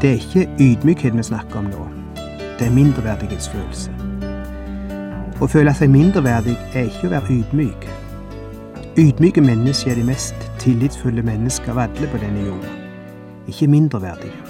Det er ikke ydmykhet vi snakker om nå. Det er mindreverdighetsfølelse. Å føle seg mindreverdig er ikke å være ydmyk. Ydmyke mennesker er de mest tillitsfulle mennesker av alle på denne jorda, Ikke mindreverdige.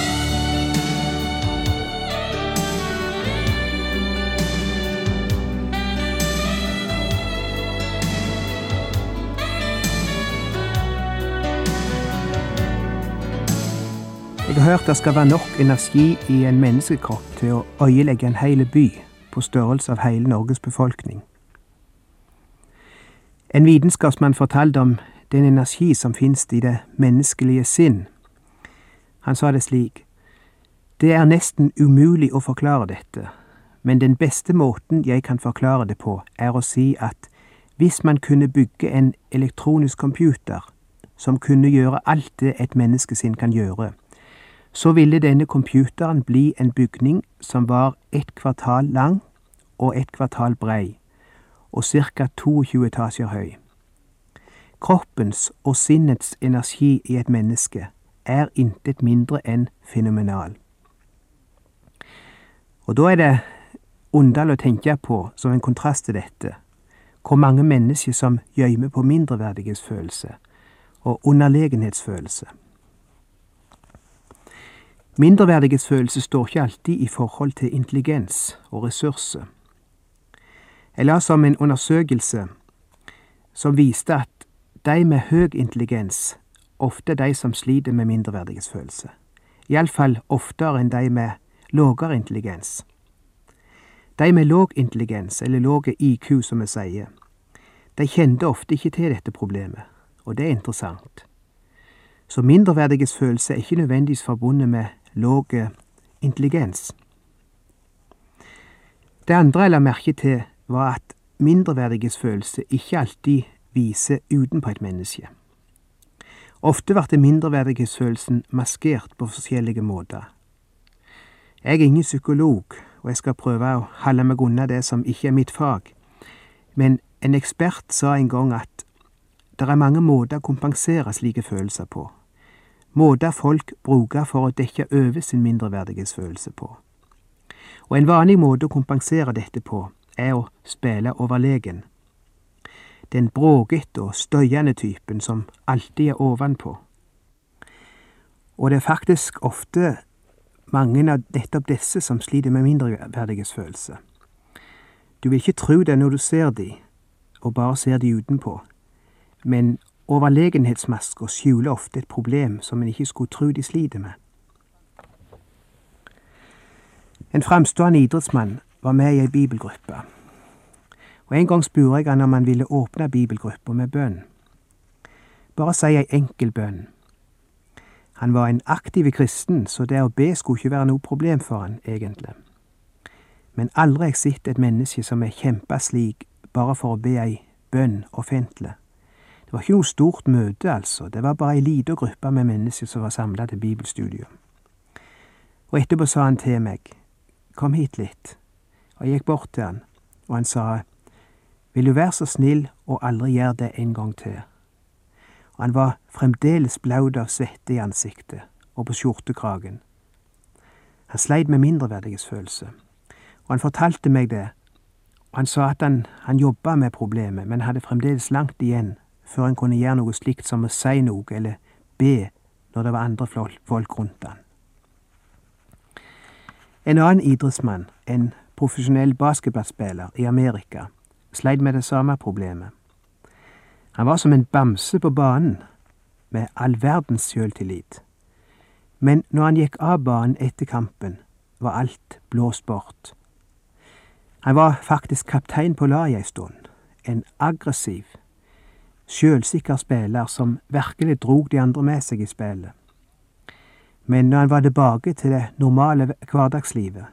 Har hørt det skal være nok energi i en menneskekropp til å øyelegge en hel by på størrelse av hele Norges befolkning. En vitenskapsmann fortalte om den energi som finnes i det menneskelige sinn. Han sa det slik. Det er nesten umulig å forklare dette, men den beste måten jeg kan forklare det på, er å si at hvis man kunne bygge en elektronisk computer som kunne gjøre alt det et menneskesinn kan gjøre, så ville denne computeren bli en bygning som var ett kvartal lang og ett kvartal brei, og ca. 22 etasjer høy. Kroppens og sinnets energi i et menneske er intet mindre enn fenomenal. Og da er det underlig å tenke på, som en kontrast til dette, hvor mange mennesker som gjemmer på mindreverdighetsfølelse og underlegenhetsfølelse. Mindreverdighetsfølelse står ikke alltid i forhold til intelligens og ressurser. Jeg la som en undersøkelse som viste at de med høy intelligens ofte er de som sliter med mindreverdighetsfølelse. Iallfall oftere enn de med lavere intelligens. De med låg intelligens, eller lav IQ som vi sier, de kjente ofte ikke til dette problemet, og det er interessant. Så mindreverdighetsfølelse er ikke nødvendigvis forbundet med låg intelligens. Det andre jeg la merke til, var at mindreverdighetsfølelse ikke alltid viser utenpå et menneske. Ofte blir mindreverdighetsfølelsen maskert på forskjellige måter. Jeg er ingen psykolog, og jeg skal prøve å holde meg unna det som ikke er mitt fag, men en ekspert sa en gang at det er mange måter å kompensere slike følelser på måter folk bruker for å dekke over sin mindreverdighetsfølelse på. Og en vanlig måte å kompensere dette på, er å spille overlegen. Den bråkete og støyende typen som alltid er ovenpå. Og det er faktisk ofte mange av nettopp disse som sliter med mindreverdighetsfølelse. Du vil ikke tro det når du ser de, og bare ser de utenpå, men Overlegenhetsmasker skjuler ofte et problem som en ikke skulle tro de sliter med. En framstående idrettsmann var med i ei bibelgruppe, og en gang spurte jeg han om han ville åpne bibelgruppa med bønn. Bare si ei enkel bønn. Han var en aktiv kristen, så det å be skulle ikke være noe problem for han, egentlig. Men aldri har jeg sett et menneske som har kjempa slik bare for å be ei bønn offentlig. Det var ikke noe stort møte, altså, det var bare ei lita gruppe med mennesker som var samla til bibelstudium. Og etterpå sa han til meg, kom hit litt, og jeg gikk bort til han, og han sa, vil du være så snill og aldri gjøre det en gang til. Og han var fremdeles blaut av svette i ansiktet og på skjortekragen. Han sleit med mindreverdighetsfølelse, og han fortalte meg det, og han sa at han, han jobba med problemet, men hadde fremdeles langt igjen før han kunne gjøre noe slikt som å si noe eller be når det var andre folk rundt han. En annen idrettsmann, en profesjonell basketballspiller i Amerika, sleit med det samme problemet. Han var som en bamse på banen, med all verdens sjøltillit. Men når han gikk av banen etter kampen, var alt blåst bort. Han var faktisk kaptein på laget ei stund, en aggressiv, sjølsikker spiller som virkelig drog de andre med seg i spillet. Men når han var tilbake til det normale hverdagslivet,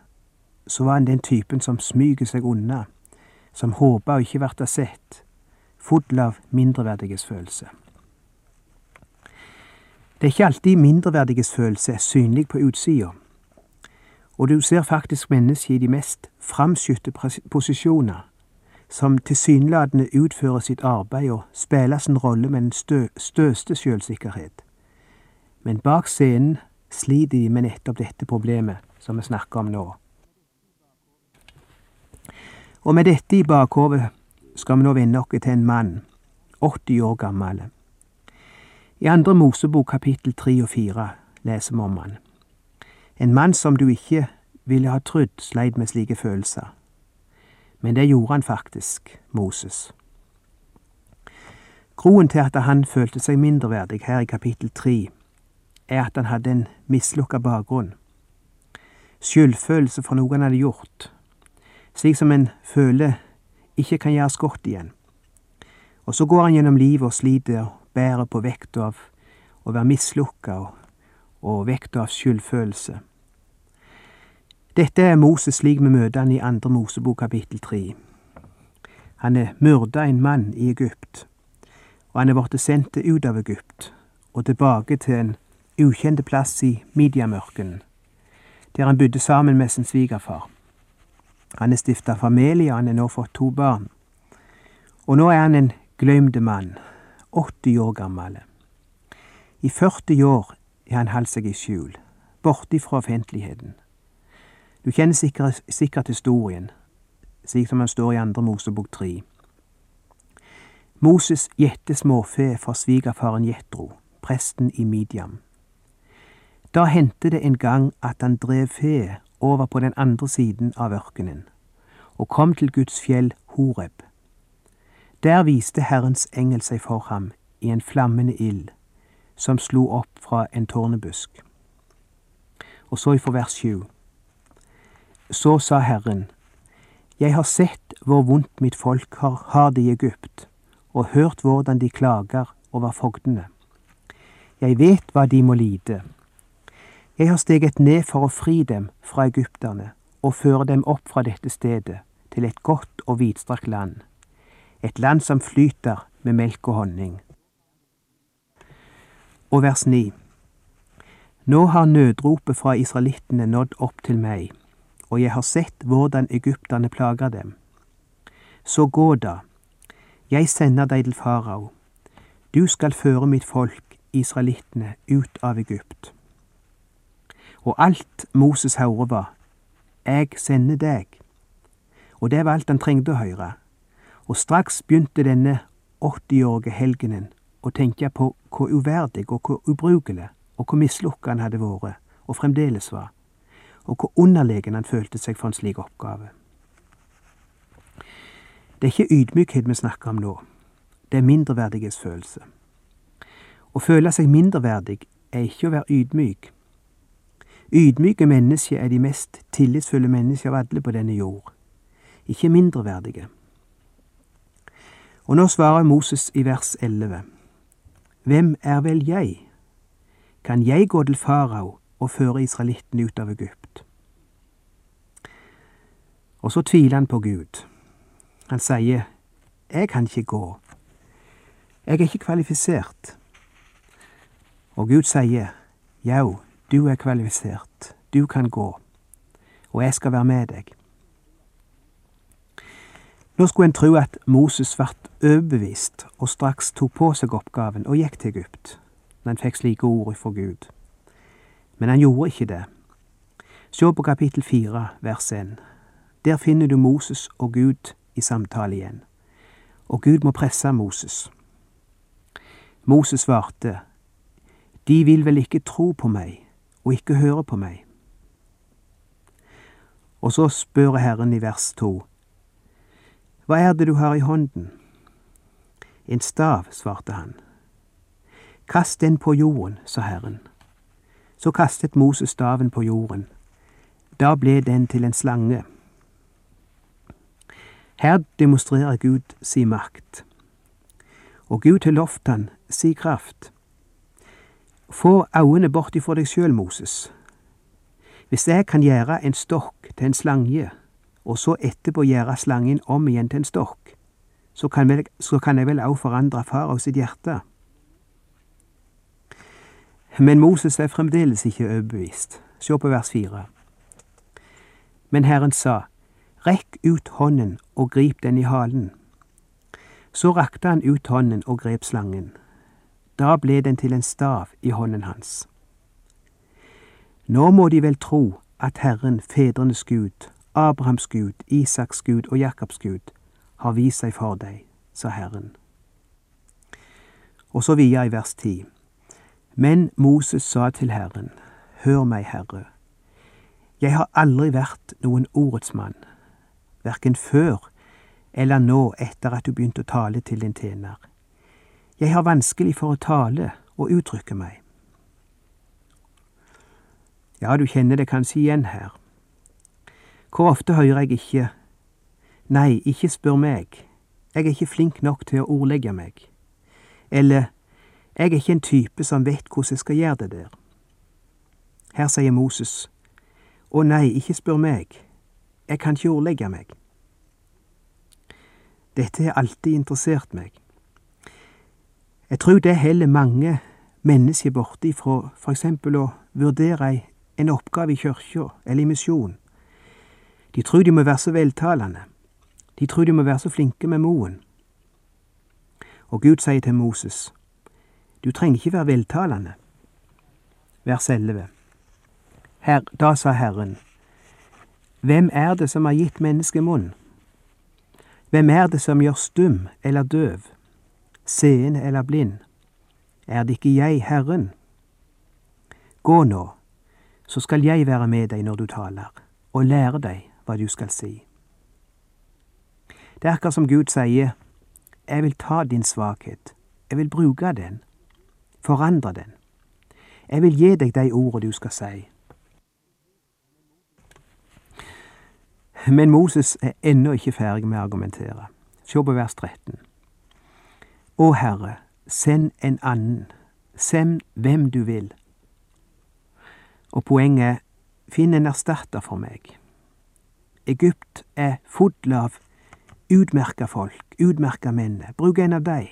så var han den typen som smyger seg unna, som håper å ikke bli sett, full av mindreverdighetsfølelse. Det er ikke alltid mindreverdighetsfølelse er synlig på utsida, og du ser faktisk mennesker i de mest framskytte posisjoner, som tilsynelatende utfører sitt arbeid og spiller sin rolle med den stø største selvsikkerhet. Men bak scenen sliter de med nettopp dette problemet som vi snakker om nå. Og med dette i bakhovet skal vi nå vende oss til en mann, 80 år gammel. I andre Mosebok kapittel 3 og 4 leser vi om han. En mann som du ikke ville ha trodd sleit med slike følelser. Men det gjorde han faktisk, Moses. Groen til at han følte seg mindreverdig her i kapittel tre, er at han hadde en mislukka bakgrunn. Skyldfølelse for noe han hadde gjort, slik som en føler ikke kan gjøres godt igjen. Og så går han gjennom livet og sliter og bærer på vekta av å være mislukka og, og vekta av skyldfølelse. Dette er Moses slik vi møter han i andre Mosebok kapittel tre. Han er myrda en mann i Egypt, og han er blitt sendt ut av Egypt og tilbake til en ukjent plass i Midiamørken, der han bodde sammen med sin svigerfar. Han er stifta familie, og han har nå fått to barn. Og nå er han en glemte mann, 80 år gammel. I 40 år har han holdt seg i skjul, borte fra offentligheten. Du kjenner sikkert, sikkert historien, slik som han står i andre Mosebok tre. Moses gjette småfe for svigerfaren Jetro, presten i Midiam. Da hendte det en gang at han drev fe over på den andre siden av ørkenen, og kom til Guds fjell Horeb. Der viste Herrens engel seg for ham i en flammende ild, som slo opp fra en tårnebusk. Og så ifra vers sju. Så sa Herren, Jeg har sett hvor vondt mitt folk har, har det i Egypt, og hørt hvordan de klager over fogdene. Jeg vet hva de må lide. Jeg har steget ned for å fri dem fra egypterne og føre dem opp fra dette stedet til et godt og vidstrakt land, et land som flyter med melk og honning. Og vers 9. Nå har nødropet fra israelittene nådd opp til meg, og jeg har sett hvordan egypterne plager dem. Så gå da, jeg sender deg til farao. Du skal føre mitt folk, israelittene, ut av Egypt. Og alt Moses hørte var, Jeg sender deg. Og det var alt han trengte å høre. Og straks begynte denne 80-årige helgenen å tenke på hvor uverdig og hvor ubrukelig og hvor mislukka han hadde vært, og fremdeles var og hvor underlegen han følte seg for en slik oppgave. Det er ikke ydmykhet vi snakker om nå, det er mindreverdighetsfølelse. Å føle seg mindreverdig er ikke å være ydmyk. Ydmyke mennesker er de mest tillitsfulle mennesker av alle på denne jord, ikke mindreverdige. Og nå svarer Moses i vers 11. Hvem er vel jeg? Kan jeg gå til farao og føre israelittene ut av Egypt. Og så tviler han på Gud. Han sier, Jeg kan ikke gå. Jeg er ikke kvalifisert. Og Gud sier, Jau, du er kvalifisert. Du kan gå. Og jeg skal være med deg. Nå skulle en tro at Moses ble overbevist og straks tok på seg oppgaven og gikk til Egypt, når han fikk slike ord fra Gud. Men han gjorde ikke det. Se på kapittel fire, vers én. Der finner du Moses og Gud i samtale igjen. Og Gud må presse Moses. Moses svarte, De vil vel ikke tro på meg og ikke høre på meg. Og så spør Herren i vers to, Hva er det du har i hånden? En stav, svarte han. Kast den på jorden, sa Herren. Så kastet Moses staven på jorden. Da ble den til en slange. Her demonstrerer Gud sin makt. Og Gud har lovt han si kraft. Få øynene bort ifra deg sjøl, Moses. Hvis jeg kan gjøre en stokk til en slange, og så etterpå gjøre slangen om igjen til en stokk, så kan, vel, så kan jeg vel òg forandre farao sitt hjerte. Men Moses er fremdeles ikke overbevist. Se på vers fire. Men Herren sa, Rekk ut hånden og grip den i halen. Så rakte han ut hånden og grep slangen. Da ble den til en stav i hånden hans. Nå må de vel tro at Herren, fedrenes Gud, Abrahams Gud, Isaks Gud og Jakobs Gud, har vist seg for deg, sa Herren. Og så videre i vers ti. Men Moses sa til Herren, Hør meg, Herre, jeg har aldri vært noen ordets mann, verken før eller nå etter at du begynte å tale til din tjener. Jeg har vanskelig for å tale og uttrykke meg. Ja, du kjenner det kanskje igjen her. Hvor ofte hører jeg ikke Nei, ikke spør meg, jeg er ikke flink nok til å ordlegge meg. Eller Jeg er ikke en type som vet hvordan jeg skal gjøre det der. Her sier Moses, Å nei, ikke spør meg, jeg kan ikke ordlegge meg. Dette har alltid interessert meg. Jeg tror det heller mange mennesker borte ifra eksempel å vurdere en oppgave i kyrkja eller i misjon. De tror de må være så veltalende. De tror de må være så flinke med moen. Og Gud sier til Moses, du trenger ikke være veltalende. Vers 11. Her, da sa Herren, hvem er det som har gitt mennesket munn? Hvem er det som gjør stum eller døv, seende eller blind? Er det ikke jeg, Herren? Gå nå, så skal jeg være med deg når du taler, og lære deg hva du skal si. Det er akkurat som Gud sier, jeg vil ta din svakhet, jeg vil bruke den, forandre den. Jeg vil gi deg de ordene du skal si. Men Moses er ennå ikke ferdig med å argumentere. Se på vers 13. Å Herre, send en annen, send hvem du vil. Og poenget finn en erstatter for meg. Egypt er full av utmerka folk, utmerka menn. Bruk en av dem.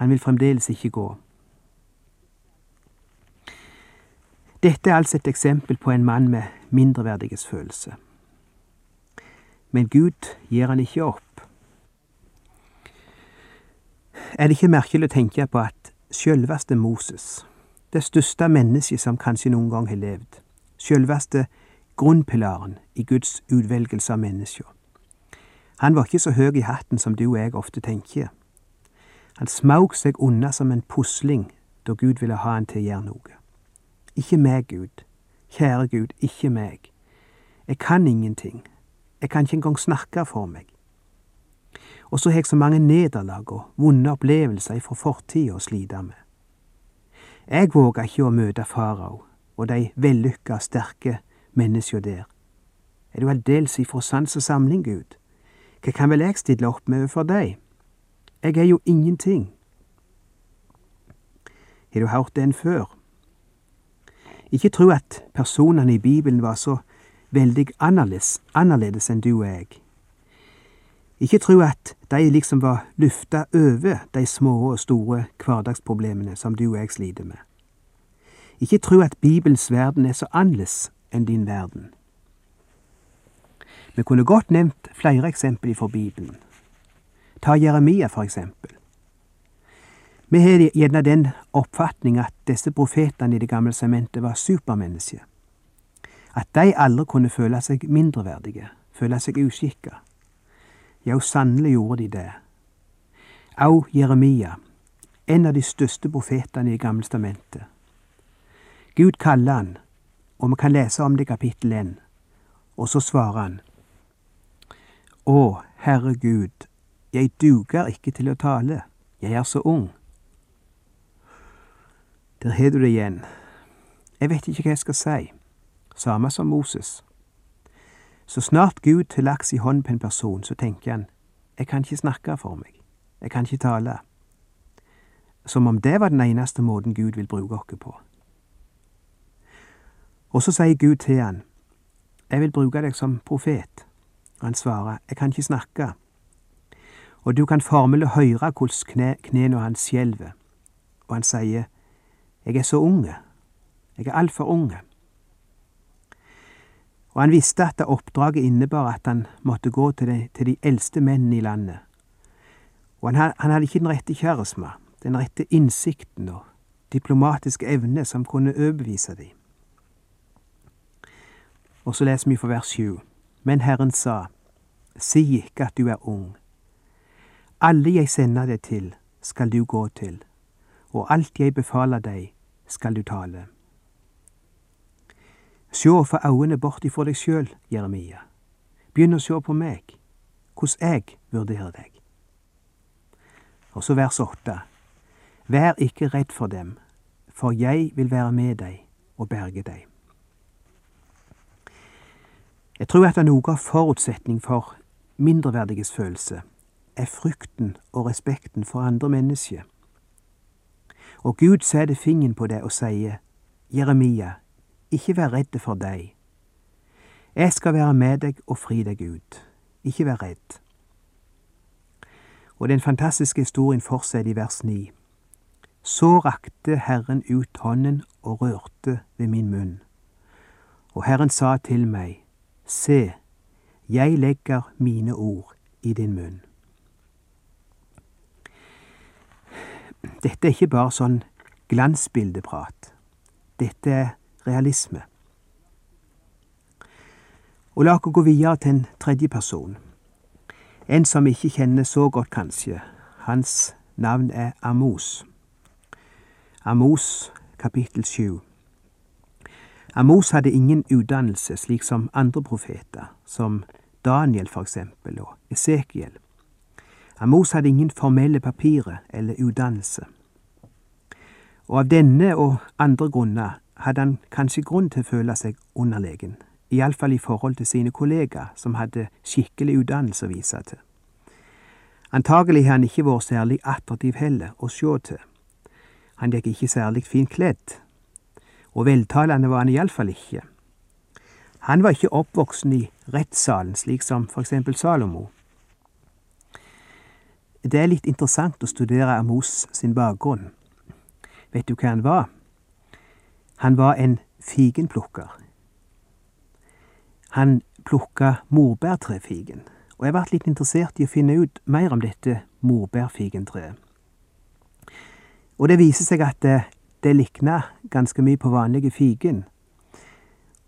Han vil fremdeles ikke gå. Dette er altså et eksempel på en mann med mindreverdighetsfølelse. Men Gud gir han ikke opp. Er det ikke merkelig å tenke på at sjølveste Moses, det største mennesket som kanskje noen gang har levd, sjølveste grunnpilaren i Guds utvelgelse av mennesker, han var ikke så høy i hatten som du og jeg ofte tenker. Han smauk seg unna som en pusling da Gud ville ha han til å gjøre noe. Ikke meg, Gud. Kjære Gud, ikke meg. Jeg kan ingenting. Jeg kan ikke engang snakke for meg. Og så har jeg så mange nederlag og vonde opplevelser fra fortida å slite med. Jeg våger ikke å møte farao og de vellykka, sterke menneska der. Er du aldeles ifra sans og samling, Gud? Hva kan vel jeg stille opp med overfor deg? Jeg er jo ingenting. Har du hørt den før? Ikke tro at personene i Bibelen var så veldig annerledes, annerledes enn du og jeg. Ikke tro at de liksom var lufta over de små og store hverdagsproblemene som du og jeg sliter med. Ikke tro at Bibelens verden er så annerledes enn din verden. Vi kunne godt nevnt flere eksempler fra Bibelen. Ta Jeremia, for eksempel. Vi har gjerne den oppfatning at disse profetene i Det gamle sementet var supermennesker. At de aldri kunne føle seg mindreverdige, føle seg uskikka. Ja, sannelig gjorde de det. Au Jeremia, en av de største profetene i Det gamle stamentet. Gud kaller han, og vi kan lese om det i kapittel 1, og så svarer han. Å, Herre Gud, jeg duger ikke til å tale, jeg er så ung. Der har du det igjen. Jeg vet ikke hva jeg skal si. Samme som Moses. Så snart Gud har laks i hånd på en person, så tenker han, jeg kan ikke snakke for meg. jeg kan ikke tale. Som om det var den eneste måten Gud vil bruke oss på. Og så sier Gud til han, jeg vil bruke deg som profet. Og han svarer, jeg kan ikke snakke. Og du kan formelig høre hvordan knærne hans skjelver. Og han sier, jeg er så unge. Jeg er altfor unge. Og han visste at oppdraget innebar at han måtte gå til de, til de eldste mennene i landet. Og han, han, hadde ikke den rette kjæresma, den rette innsikten og diplomatiske evne som kunne overbevise dem. Og så leser vi fra vers sju. Men Herren sa, si ikke at du er ung. Alle jeg sender deg til, skal du gå til, og alt jeg befaler deg, skal du tale. Sjå for øynene bort ifra deg sjøl, Jeremia. Begynn å sjå på meg, hvordan jeg vurderer deg. Og så vers åtte. Vær ikke redd for dem, for jeg vil være med deg og berge deg. Jeg tror at det noe av forutsetning for mindreverdiges følelse er frykten og respekten for andre mennesker. Og Gud setter fingeren på det og sier, Jeremia, ikke vær redd for deg. Jeg skal være med deg og fri deg ut. Ikke vær redd. Og den fantastiske historien fortsetter i vers ni. Så rakte Herren ut hånden og rørte ved min munn. Og Herren sa til meg, Se, jeg legger mine ord i din munn. Dette er ikke bare sånn glansbildeprat. Dette er realisme. Og la oss gå videre til en tredje person. En som vi ikke kjenner så godt, kanskje. Hans navn er Amos. Amos kapittel sju. Amos hadde ingen utdannelse, slik som andre profeter, som Daniel for eksempel, og Esekiel. Amos hadde ingen formelle papirer eller utdannelse. Og av denne og andre grunner hadde han kanskje grunn til å føle seg underlegen, iallfall i forhold til sine kollegaer som hadde skikkelig utdannelse å vise til. Antagelig har han ikke vært særlig attraktiv heller å se til. Han gikk ikke særlig fint kledd, og veltalende var han iallfall ikke. Han var ikke oppvoksen i rettssalen, slik som for eksempel Salomo. Det er litt interessant å studere Amos sin bakgrunn. Vet du hva han var? Han var en figenplukker. Han plukka morbærtrefigen, og jeg ble litt interessert i å finne ut mer om dette morbærfigentreet. Og det viser seg at det, det likna ganske mye på vanlige figen.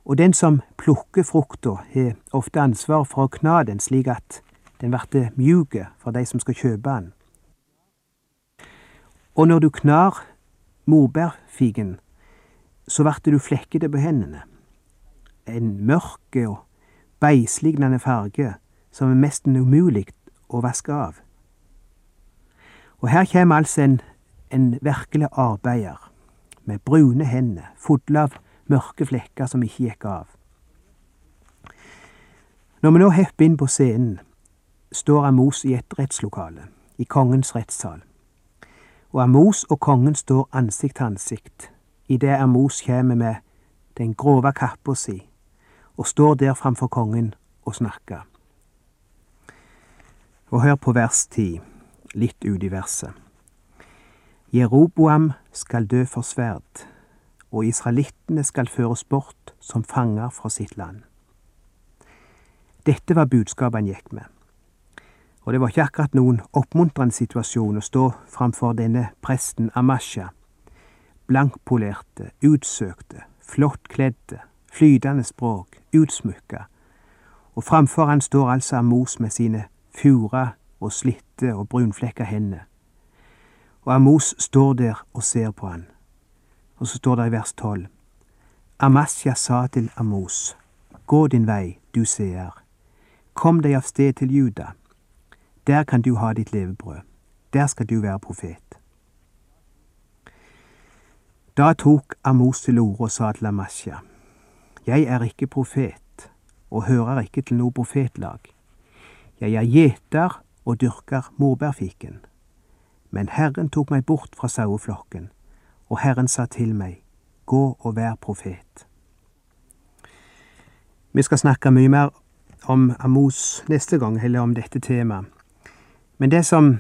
Og den som plukker frukta, har ofte ansvar for å kna den slik at den blir mjuk for de som skal kjøpe den. Og når du knar morbærfigen, så blir du flekkete på hendene. En mørk og beislignende farge som er nesten umulig å vaske av. Og her kommer altså en, en virkelig arbeider med brune hender, fulle av mørke flekker som ikke gikk av. Når vi nå hepper inn på scenen, står Amos i et rettslokale, i kongens rettssal. Og Amos og kongen står ansikt til ansikt, idet Amos kommer med den grove kappa si og står der framfor kongen og snakker. Og hør på vers ti, litt ut i verset. Jeroboam skal dø for sverd, og israelittene skal føres bort som fanger fra sitt land. Dette var budskapet han gikk med. Og det var ikke akkurat noen oppmuntrende situasjon å stå framfor denne presten Amasha, blankpolerte, utsøkte, flott kledde, flytende språk, utsmykka, og framfor han står altså Amos med sine fura og slitte og brunflekka hender og Amos står der og ser på han. Og så står det i vers tolv. Amasja sa til Amos, gå din vei, du seer. Kom deg av sted til Juda. Der kan du ha ditt levebrød. Der skal du være profet. Da tok Amos til orde og sa til Amasja, Jeg er ikke profet, og hører ikke til noe profetlag. Jeg er gjeter og dyrker morbærfiken Men Herren tok meg bort fra saueflokken, og Herren sa til meg, Gå og vær profet. Vi skal snakke mye mer om Amos neste gang, eller om dette temaet. Men det som,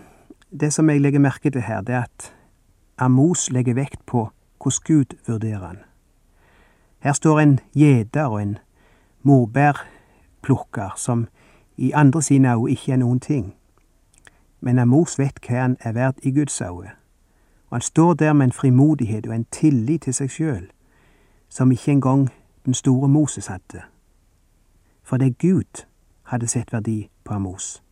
det som jeg legger merke til her, det er at Amos legger vekt på hvordan Gud vurderer han. Her står en gjeter og en morbærplukker som i andre sine øyne ikke er noen ting. Men Amos vet hva han er verdt i Guds øyne, og han står der med en frimodighet og en tillit til seg sjøl som ikke engang den store Moses hadde. For det Gud hadde sett verdi på Amos.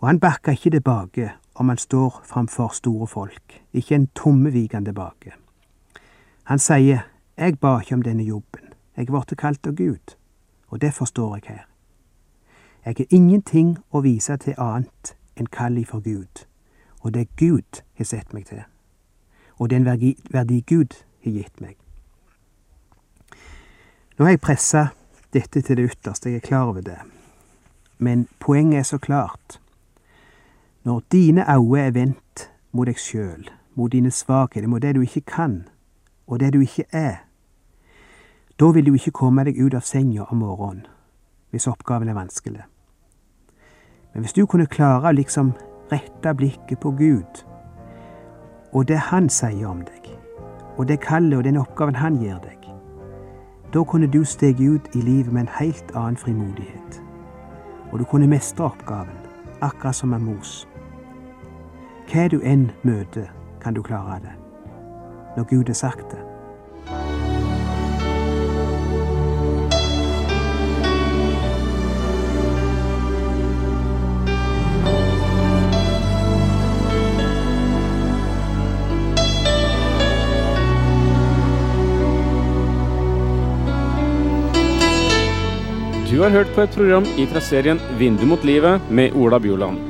Og han bakker ikke tilbake om han står framfor store folk, ikke en tommeviken tilbake. Han sier, jeg ba ikke om denne jobben, jeg ble kalt av Gud, og det forstår jeg her. Jeg har ingenting å vise til annet enn kall for Gud, og det Gud har sett meg til, og det er en verdi, verdi Gud har gitt meg. Nå har jeg pressa dette til det ytterste, jeg er klar over det, men poenget er så klart. Når dine øyne er vendt mot deg sjøl, mot dine svakheter, mot det du ikke kan, og det du ikke er, da vil du ikke komme deg ut av senga om morgenen hvis oppgaven er vanskelig. Men hvis du kunne klare å liksom rette blikket på Gud, og det Han sier om deg, og det kallet og den oppgaven Han gir deg, da kunne du stege ut i livet med en helt annen frimodighet. Og du kunne mestre oppgaven, akkurat som en mos. Hva du enn møter, kan du klare det, når Gud har sagt det. Du har hørt på et program fra serien Vindu mot livet med Ola Bjoland.